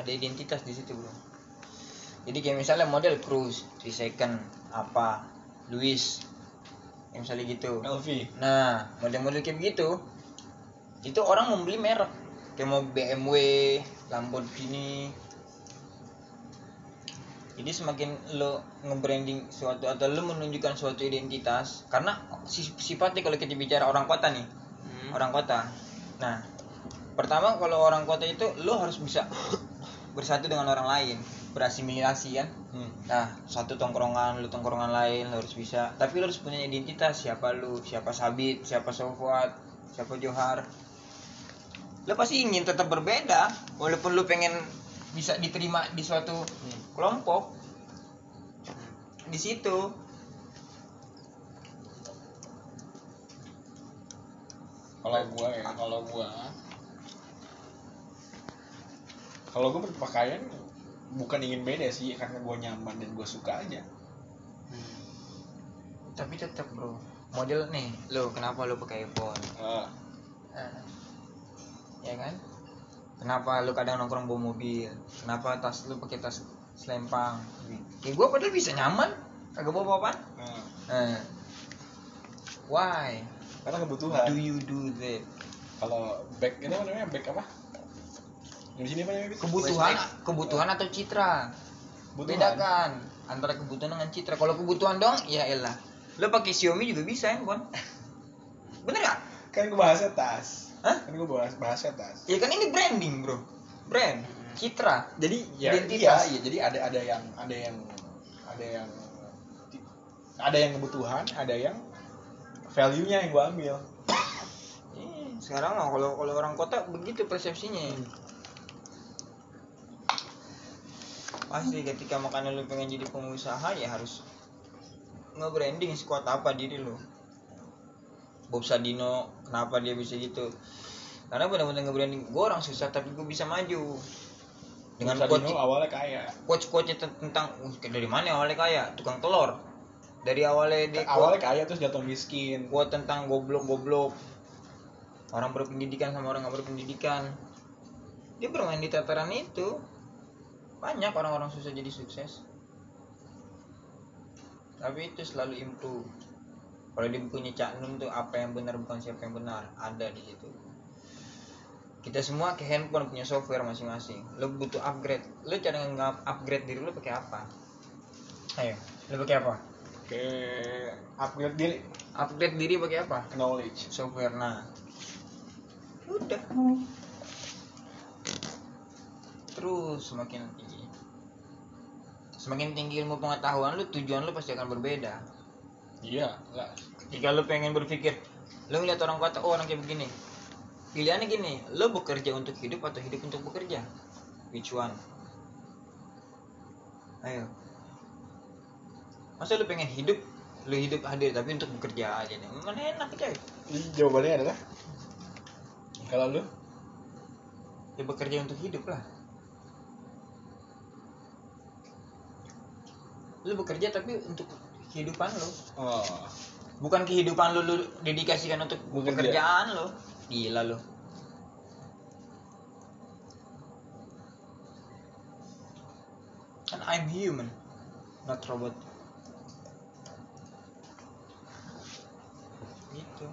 ada identitas di situ bro. Jadi kayak misalnya model Cruz, three second apa Luis yang misalnya gitu. LV nah model-model kayak begitu itu orang membeli merek. Kayak mau BMW Lamborghini. Jadi semakin lo nge-branding suatu atau lo menunjukkan suatu identitas karena si- sifatnya kalau kita bicara orang kota nih Hmm. orang kota. Nah pertama kalau orang kota itu lo harus bisa bersatu dengan orang lain berasimilasi kan hmm. Nah, satu tongkrongan, lu tongkrongan lain, lu harus bisa. Tapi lu harus punya identitas, siapa lu, siapa Sabit, siapa Sofwat, siapa Johar. Lu pasti ingin tetap berbeda, walaupun lu pengen bisa diterima di suatu kelompok. Di situ. kalau gua ya kalau gua kalau gua berpakaian bukan ingin beda sih karena gua nyaman dan gua suka aja Tapi tetap, Bro. Model nih, lu kenapa lu pakai iPhone? Ah, Eh, ya kan? Kenapa lu kadang nongkrong bawa mobil? Kenapa tas lu pakai tas selempang? Kayak gua padahal bisa nyaman, kagak bawa apa-apa. ah. Eh, why karena kebutuhan do you do that? kalau back ini namanya back apa di sini apa namanya Bit? Kebutuhan, Westlife. kebutuhan atau citra? Kebutuhan. Bedakan antara kebutuhan dengan citra. Kalau kebutuhan dong, ya elah. Lo pakai Xiaomi juga bisa handphone. Bener gak? kan gua bahasnya tas Hah? kan gua bahas bahasnya tas Ya kan ini branding bro, brand, citra. jadi ya Identitas. iya, iya jadi ada ada yang ada yang ada yang ada yang kebutuhan ada yang value nya yang gua ambil Eh, sekarang mah kalau kalau orang kota begitu persepsinya. Pasti ketika makanya lu pengen jadi pengusaha ya harus nge-branding sekuat apa diri lu. Bob Sadino kenapa dia bisa gitu? Karena benar-benar nge-branding. Gue orang susah tapi gue bisa maju. Dengan Dengan quote awalnya kaya. quote quote tentang uh, dari mana awalnya kaya? Tukang telur. Dari awalnya dia awalnya quote, kaya terus jatuh miskin. quote tentang goblok goblok orang berpendidikan sama orang nggak berpendidikan. Dia bermain di tataran itu banyak orang-orang susah jadi sukses. Tapi itu selalu improve. Kalau di bukunya Cak Nun tuh apa yang benar bukan siapa yang benar ada di situ. Kita semua ke handphone punya software masing-masing. Lo butuh upgrade. Lo cara upgrade diri lo pakai apa? Ayo lo pakai apa? Ke upgrade diri. Upgrade diri pakai apa? Knowledge. Software nah. Udah. Terus semakin tinggi semakin tinggi ilmu pengetahuan lu tujuan lu pasti akan berbeda. Iya lah jika lu pengen berpikir lu ngeliat orang kota oh orang kayak begini. Pilihannya gini lu bekerja untuk hidup atau hidup untuk bekerja? Which one? Ayo. Masa lu pengen hidup lu hidup hadir tapi untuk bekerja aja nih? Mana enak coy? Jawabannya adalah? Kalau lu? Ya bekerja untuk hidup lah lu bekerja tapi untuk kehidupan lu. Oh. Bukan kehidupan lu, lu dedikasikan untuk Bekerja. pekerjaan lu. Gila lu. Kan I'm human not robot. Gitu.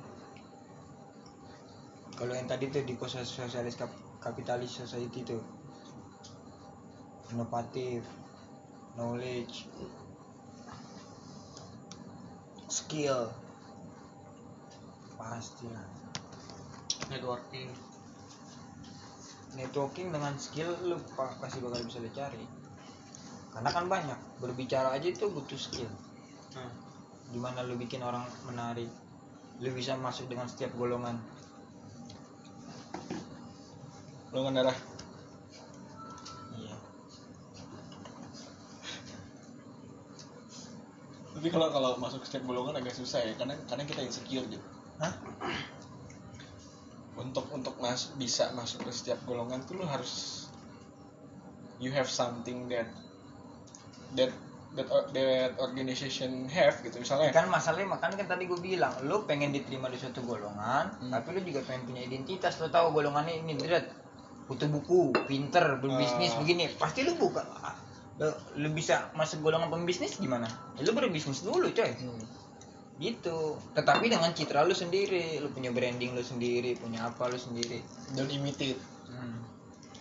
Kalau yang tadi tuh di sosialis kap- kapitalis society tuh. Inovatif knowledge skill pastilah networking. Networking dengan skill lu pa- pasti bakal bisa lu cari. Karena kan banyak berbicara aja itu butuh skill. Hmm. gimana lu bikin orang menarik lu bisa masuk dengan setiap golongan. Golongan darah tapi kalau kalau masuk ke setiap golongan agak susah ya karena karena kita insecure gitu Hah? untuk untuk mas bisa masuk ke setiap golongan tuh lu harus you have something that that that that organization have gitu misalnya kan masalahnya makanya kan tadi gue bilang lu pengen diterima di suatu golongan Hmm. tapi lu juga pengen punya identitas lu tahu golongannya ini berat butuh buku pinter berbisnis Ah. begini pasti lu buka lu, lu bisa masuk golongan pembisnis gimana? Ya, lu berbisnis dulu coy. Hmm. gitu. Tetapi dengan citra lu sendiri lu punya branding lu sendiri punya apa lu sendiri. Don't imitate hmm.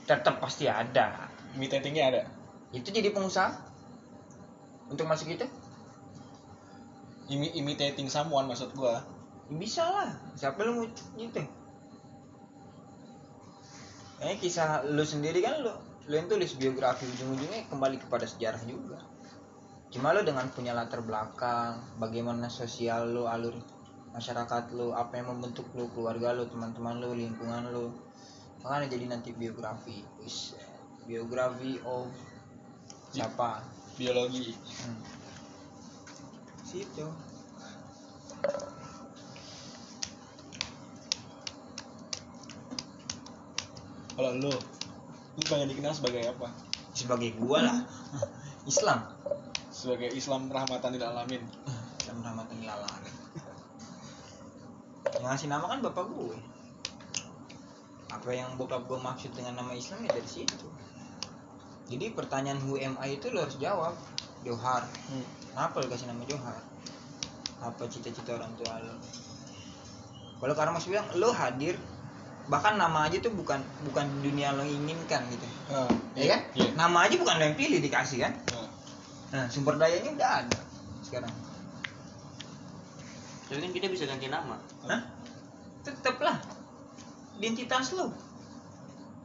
tetap pasti ada. Imitatingnya ada? Itu jadi pengusaha. Untuk masuk itu? Imi imitating someone maksud gua. Bisa lah. Siapa lu mau gitu? Eh kisah lu sendiri kan lu lu yang tulis biografi ujung-ujungnya kembali kepada sejarah juga. Cuma lu dengan punya latar belakang? Bagaimana sosial lu alur masyarakat lu? Apa yang membentuk lu keluarga lu teman-teman lu lingkungan lu? Makanya jadi nanti biografi. Wis, biografi of siapa? Biologi. Hmm. situ. Kalau lu lu pengen dikenal sebagai apa? Sebagai gua lah. Islam. Sebagai Islam rahmatan lil alamin. Islam rahmatan lil alamin. Yang ngasih nama kan bapak gue apa yang bokap gue maksud dengan nama Islam ya dari situ. Jadi pertanyaan who am I itu lo harus jawab Johar. Hmm. kenapa lo kasih nama Johar? Apa cita-cita orang tua lo kalau karena mas bilang lo hadir bahkan nama aja tuh bukan bukan dunia lo inginkan gitu Ah, ya kan iya. nama aja bukan lo yang pilih dikasih kan Ah. nah sumber dayanya udah ada sekarang Tapi kan kita bisa ganti nama. Hah? Tetep lah. Identitas lu.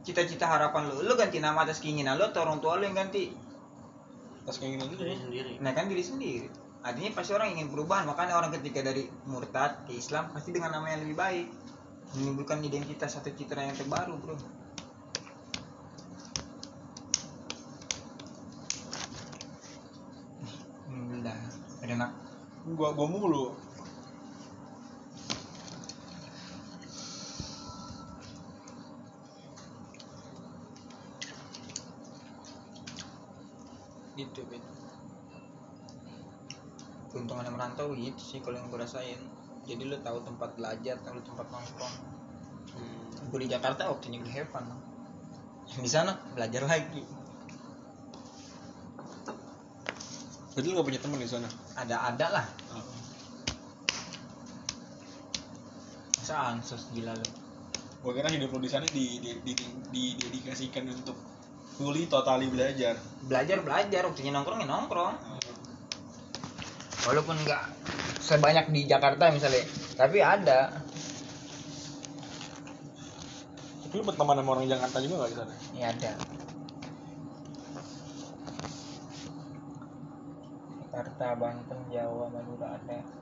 Cita-cita harapan lu. Lu ganti nama atas keinginan lu atau orang tua lu yang ganti. atas keinginan lu Diri sendiri. Nah kan diri sendiri. Artinya pasti orang ingin perubahan. Makanya orang ketika dari murtad ke Islam pasti dengan nama yang lebih baik. Menimbulkan identitas atau citra yang terbaru bro. Alhamdulillah. Ada gua gua mulu gitu gitu keuntungan yang merantau gitu sih kalau yang gue rasain jadi lu tahu tempat belajar tahu tempat nongkrong. Hmm. gue di Jakarta waktunya gue fun di sana belajar lagi. Berarti lu gak punya teman di sana? Ada ada lah. Masa ansos gila lu. Gua kira hidup lu di sana di, di, di, di, didedikasikan untuk fully totally belajar. Belajar belajar. Waktunya nongkrong ya nongkrong walaupun nggak sebanyak di Jakarta misalnya tapi ada. Tapi lu berteman sama orang Jakarta juga gak di sana ya ada. Jakarta Banten Jawa Madura ada